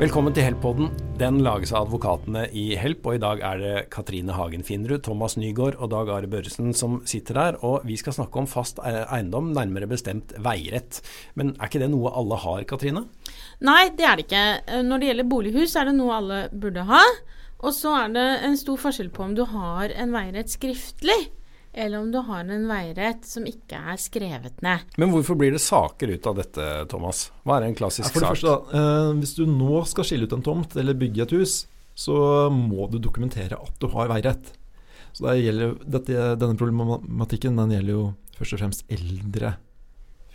Velkommen til Help-podden. Den lages av advokatene i Help, og i dag er det Katrine Hagen Finnerud, Thomas Nygaard og Dag Are Børresen som sitter der. Og vi skal snakke om fast eiendom, nærmere bestemt veirett. Men er ikke det noe alle har, Katrine? Nei, det er det ikke. Når det gjelder bolighus, er det noe alle burde ha. Og så er det en stor forskjell på om du har en veirett skriftlig eller om du har en veirett som ikke er skrevet ned. Men hvorfor blir det saker ut av dette, Thomas? Hva er en klassisk ja, for det sak? Første, da, hvis du nå skal skille ut en tomt eller bygge et hus, så må du dokumentere at du har veirett. Så det gjelder, dette, Denne problematikken den gjelder jo først og fremst eldre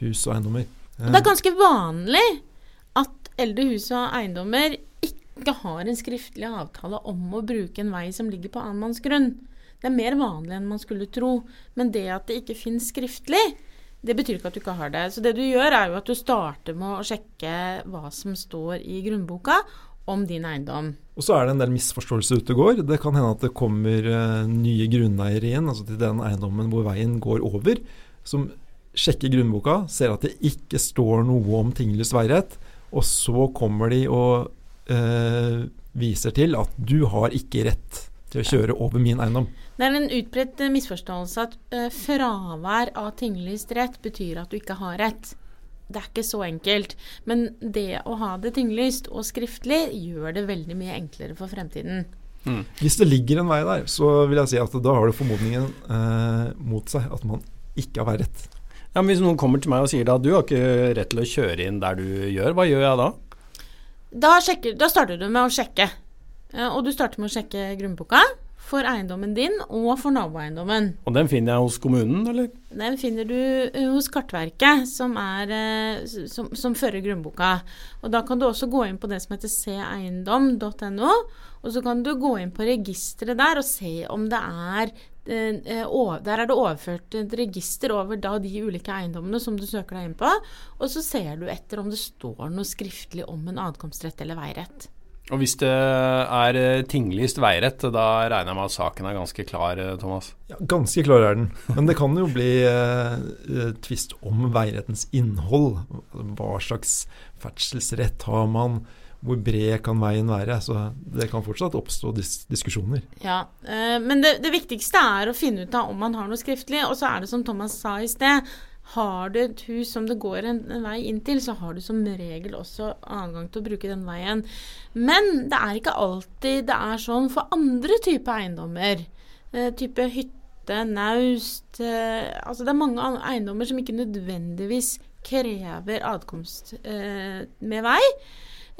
hus og eiendommer. Det er ganske vanlig at eldre hus og eiendommer ikke har en skriftlig avtale om å bruke en vei som ligger på annenmannsgrunn. Det er mer vanlig enn man skulle tro. Men det at det ikke finnes skriftlig, det betyr ikke at du ikke har det. Så det du gjør, er jo at du starter med å sjekke hva som står i grunnboka om din eiendom. Og så er det en del misforståelser ute og går. Det kan hende at det kommer uh, nye grunneiere inn, altså til den eiendommen hvor veien går over, som sjekker grunnboka, ser at det ikke står noe om tinglys veirett, og så kommer de og øh, viser til at du har ikke rett til å kjøre over min eiendom. Det er en utbredt eh, misforståelse at uh, fravær av tinglyst rett betyr at du ikke har rett. Det er ikke så enkelt. Men det å ha det tinglyst og skriftlig gjør det veldig mye enklere for fremtiden. Mm. Hvis det ligger en vei der, så vil jeg si at da har du formodningen eh, mot seg at man ikke har rett. Ja, men Hvis noen kommer til meg og sier at du har ikke rett til å kjøre inn der du gjør, hva gjør jeg da? Da, sjekker, da starter du med å sjekke. Og du starter med å sjekke grunnboka for eiendommen din og for naboeiendommen. Og den finner jeg hos kommunen, eller? Den finner du eh, hos Kartverket, som, er, eh, som, som fører grunnboka. Og da kan du også gå inn på det som heter seeiendom.no, og så kan du gå inn på registeret der og se om det er eh, der er det overført et register over da de ulike eiendommene som du søker deg inn på. Og så ser du etter om det står noe skriftlig om en adkomstrett eller veirett. Og hvis det er eh, tinglyst veirett, da regner jeg med at saken er ganske klar, eh, Thomas? Ja, Ganske klar er den. Men det kan jo bli eh, eh, tvist om veirettens innhold. Hva slags ferdselsrett har man? Hvor bred kan veien være? Så det kan fortsatt oppstå dis diskusjoner. Ja, eh, Men det, det viktigste er å finne ut av om man har noe skriftlig. Og så er det som Thomas sa i sted har du et hus som det går en, en, vei inn til, så har du som regel også adgang til å bruke den veien. Men det er ikke alltid det er sånn for andre typer eiendommer. Eh, type hytte, naust eh, Altså det er mange eiendommer som ikke nødvendigvis krever adkomst eh, med vei.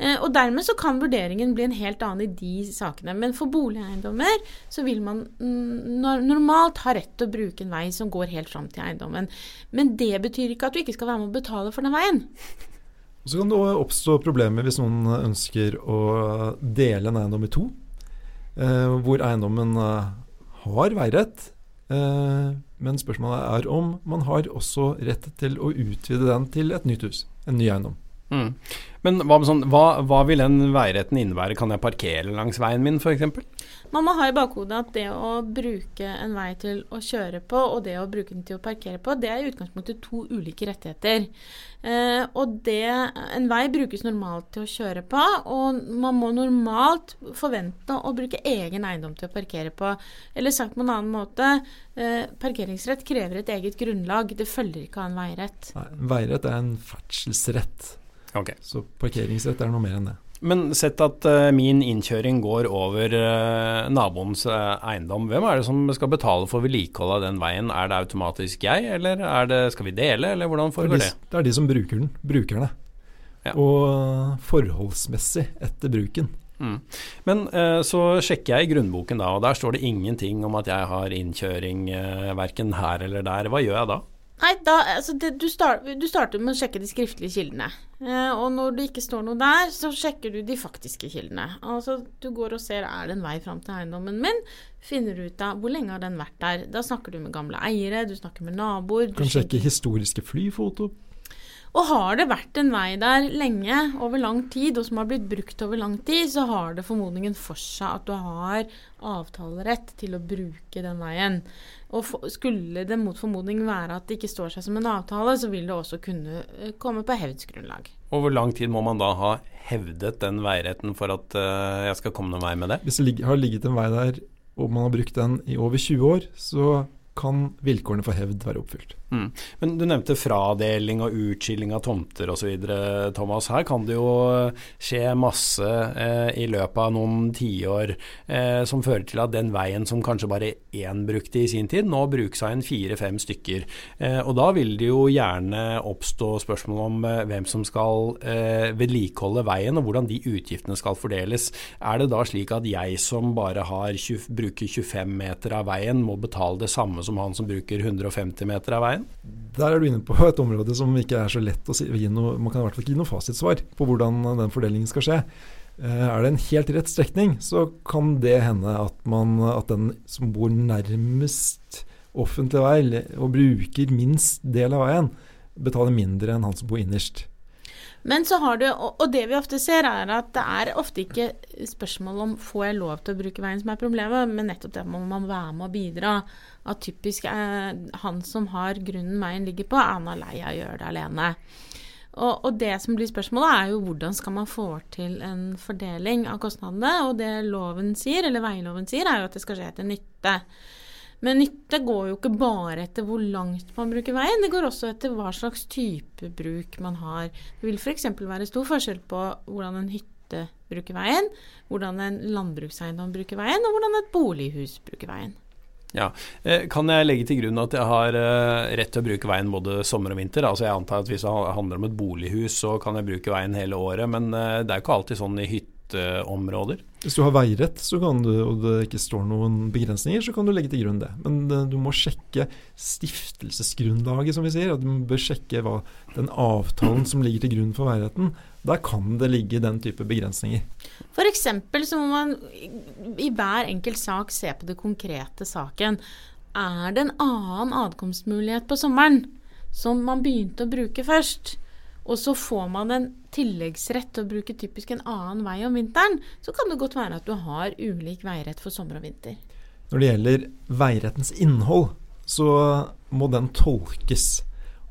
Eh, og dermed så kan vurderingen bli en helt annen i de sakene. Men for boligeiendommer så vil man normalt ha rett til å bruke en vei som går helt fram til eiendommen. Men det betyr ikke at du ikke skal være med å betale for den veien. Så kan det oppstå problemer hvis noen ønsker å dele en eiendom i to. Eh, hvor eiendommen eh, har veirett. men spørsmålet er om man har også rett til å utvide den til et nytt hus. En ny eiendom. Mm. Men hva, sånn, hva, hva, vil den veiretten innebære? Kan jeg parkere langs veien min f.eks.? Man må ha i bakhodet at det å bruke en vei til å kjøre på, og det å bruke den til å parkere på, det er i utgangspunktet to ulike rettigheter. Eh, og det, en vei brukes normalt til å kjøre på, og man må normalt forvente å bruke egen eiendom til å parkere på. Eller sagt på en annen måte, eh, parkeringsrett krever et eget grunnlag. Det følger ikke av en veirett. Nei, veirett er en ferdselsrett. Okay. Så parkeringsrett er noe mer enn det. Men sett at uh, min innkjøring går over uh, naboens uh, eiendom, hvem er det som skal betale for vedlikeholdet av den veien? Er det automatisk jeg, eller det, skal vi dele, eller hvordan foregår det? Det er de som bruker den, brukerne. Ja. Og forholdsmessig etter bruken. Mm. Men så sjekker jeg i grunnboken da, og der står det ingenting om at jeg har innkjøring uh, verken her eller der. Hva gjør jeg da? Nei, da, altså det, du, start, du, starter med å sjekke de skriftlige kildene. Eh, og når det ikke står noe der, så sjekker du de faktiske kildene. Altså Du går og ser er det en vei fram til eiendommen min. Finner ut av hvor lenge har den vært der. Da snakker du med gamle eiere, du snakker med naboer. Du kan sjekke historiske flyfoto. Og har det vært en vei der lenge, over lang tid, og som har blitt brukt over lang tid, så har det formodningen for seg at du har avtalerett til å bruke den veien. Og for, skulle det mot formodning være at det ikke står seg som en avtale, så vil det også kunne eh, komme på hevdsgrunnlag. Og hvor lang tid må man da ha hevdet den veiretten for at uh, jeg skal komme noen vei med det? Hvis det har ligget en vei der, og man har brukt den i over 20 år, så kan vilkårene for hevd være oppfylt. Mm. Men Du nevnte fradeling og utskilling av tomter osv. Thomas. Her kan det jo skje masse eh, i løpet av noen tiår eh, som fører til at den veien som kanskje bare én brukte i sin tid, nå brukes av en fire-fem stykker. Eh, og Da vil det jo gjerne oppstå spørsmål om eh, hvem som skal eh, vedlikeholde veien, og hvordan de utgiftene skal fordeles. Er det da slik at jeg som bare har 20, bruker 25 meter av veien, må betale det samme som han som bruker 150 meter av veien? Der er du inne på et område som ikke er så lett å si, noe, Man kan i hvert fall ikke gi noe fasitsvar på hvordan den fordelingen skal skje. Eh, er det en helt rett strekning, så kan det hende at, man, at den som bor nærmest offentlig vei, og bruker minst del av veien, betaler mindre enn han som bor innerst. Men så har du, og det vi ofte ser, er at det er ofte ikke spørsmål om får jeg lov til å bruke veien som er problemet, men nettopp det må man være med å bidra. At typisk er han som har grunnen veien ligger på, er han lei av å gjøre det alene. Og, og, det som blir spørsmålet, er jo hvordan skal man få til en fordeling av kostnadene. Og det loven sier, eller veiloven sier, er jo at det skal skje til nytte. Men nytte går jo ikke bare etter hvor langt man bruker veien, det går også etter hva slags type bruk man har. Det vil f.eks. være stor forskjell på hvordan en hytte bruker veien, hvordan en landbrukseiendom bruker veien, og hvordan et bolighus bruker veien. Ja, eh, Kan jeg legge til grunn at jeg har eh, rett til å bruke veien både sommer og vinter? Altså jeg antar at Hvis det handler om et bolighus, så kan jeg bruke veien hele året. Men eh, det er jo ikke alltid sånn i hytteområder. Hvis du har veirett du, og det ikke står noen begrensninger, så kan du legge til grunn det. Men eh, du må sjekke stiftelsesgrunnlaget, som vi sier. Du bør sjekke hva den avtalen som ligger til grunn for veiretten. Der kan det ligge den type begrensninger. F.eks. så må man i hver enkelt sak se på det konkrete saken. Er det en annen adkomstmulighet på sommeren som man begynte å bruke først? og så får man en tilleggsrett til å bruke typisk en annen vei om vinteren, så kan det godt være at du har ulik veirett for sommer og vinter. Når det gjelder veirettens innhold, så må den tolkes.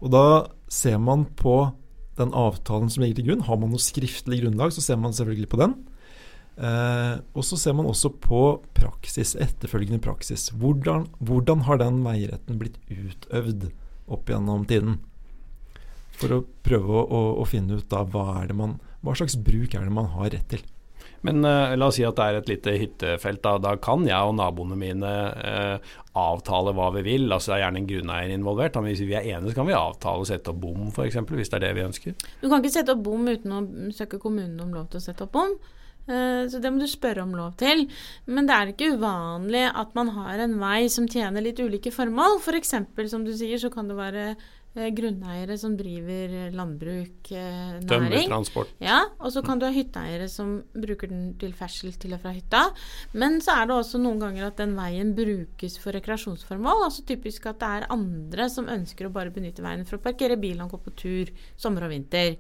Og da ser man på den avtalen som ligger til grunn. Har man noe skriftlig grunnlag, så ser man selvfølgelig på den. Eh, og så ser man også på praksis, etterfølgende praksis. Hvordan, hvordan har den veiretten blitt utøvd opp gjennom tiden? For å prøve å, å, å finne ut da hva, man, hva slags bruk er det man har rett til. Men uh, la oss si at det er et lite hyttefelt. Da, da kan jeg og naboene mine uh, avtale hva vi vil. Altså Det er gjerne en grunneier involvert. Men hvis vi er enige, så kan vi avtale å sette opp bom, f.eks. Hvis det er det vi ønsker. Du kan ikke sette opp bom uten å søke kommunen om lov til å sette opp bom. Uh, så det må du spørre om lov til. Men det er ikke uvanlig at man har en vei som tjener litt ulike formål. F.eks. For som du sier, så kan det være Eh, grunneiere som driver landbruk, eh, næring. Tømmertransport. Ja, og så kan du ha hytteeiere som bruker den til ferdsel til og fra hytta. Men så er det også noen ganger at den veien brukes for rekreasjonsformål. Altså typisk at det er andre som ønsker å bare benytte veien for å parkere bilen og gå på tur sommer og vinter.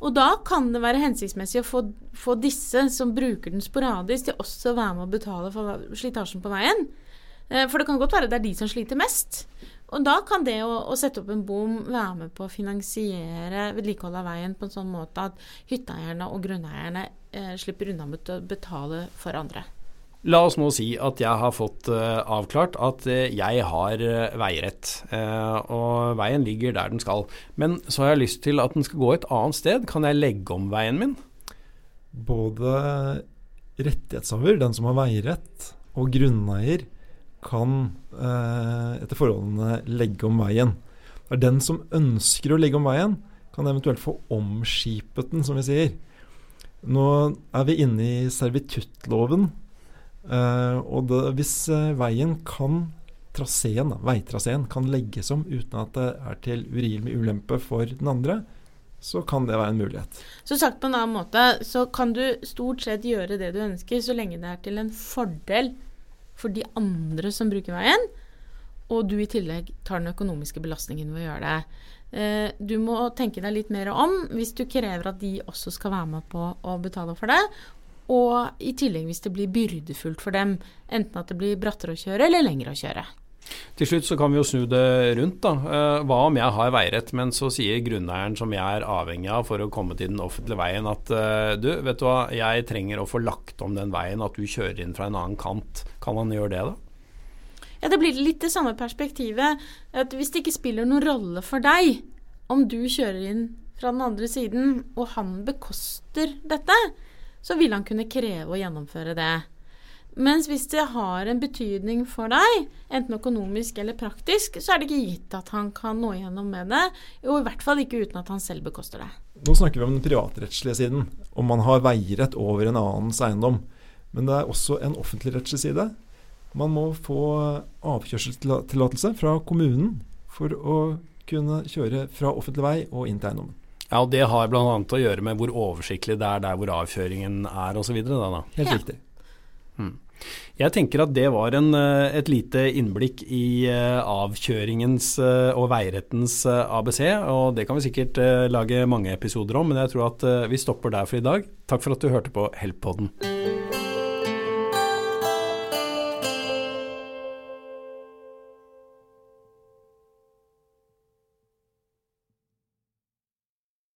Og da kan det være hensiktsmessig å få, få disse som bruker den sporadisk, til også å være med å betale for slitasjen på veien. Eh, for det kan godt være det er de som sliter mest. Og da kan det å, å, sette opp en bom være med på å finansiere vedlikehold av veien på en sånn måte at hytteeierne og grunneierne eh, slipper unna med å betale for andre. La oss nå si at jeg har fått uh, avklart at uh, jeg har uh, veirett, og veien ligger der den skal. Men så har jeg lyst til at den skal gå et annet sted. Kan jeg legge om veien min? Både rettighetshaver, den som har veirett, og grunneier kan eh, etter forholdene legge om veien. Det er den som ønsker å legge om veien, kan eventuelt få omskipet den, som vi sier. Nå er vi inne i servituttloven, eh, og det, hvis eh, veien kan traseen, veitraseen kan legges om uten at det er til urimelig ulempe for den andre, så kan det være en mulighet. Så sagt på en annen måte, så kan du stort sett gjøre det du ønsker, så lenge det er til en fordel for de andre som bruker veien, og du i tillegg tar den økonomiske belastningen ved å gjøre det. Eh, du må tenke deg litt mer om hvis du krever at de også skal være med på å betale for det. Og i tillegg hvis det blir byrdefullt for dem, enten at det blir brattere å kjøre eller lengre å kjøre. Til slutt så kan vi jo snu det rundt. da. Eh, hva om jeg har veirett, men så sier grunneieren som jeg er avhengig av for å komme til den offentlige veien at eh, du, vet du hva, jeg trenger å få lagt om den veien, at du kjører inn fra en annen kant. Kan han gjøre det, da? Ja, Det blir litt det samme perspektivet. at Hvis det ikke spiller noen rolle for deg om du kjører inn fra den andre siden, og han bekoster dette, så vil han kunne kreve å gjennomføre det. Mens hvis det har en betydning for deg, enten økonomisk eller praktisk, så er det ikke gitt at han kan nå gjennom med det. Og i hvert fall ikke uten at han selv bekoster det. Nå snakker vi om den privatrettslige siden, om man har veirett over en annens eiendom. Men det er også en offentligrettslig side. Man må få avkjørselstillatelse fra kommunen for å kunne kjøre fra offentlig vei og inn til eiendommen. Ja, og Det har bl.a. å gjøre med hvor oversiktlig det er der hvor avkjøringen er osv. Helt Ja. riktig. Jeg tenker at det var en, eh, et lite innblikk i eh, avkjøringens eh, og veirettens ABC, og det kan vi sikkert lage mange episoder om, men jeg tror at vi stopper der for i dag. Takk for at du hørte på Help-podden.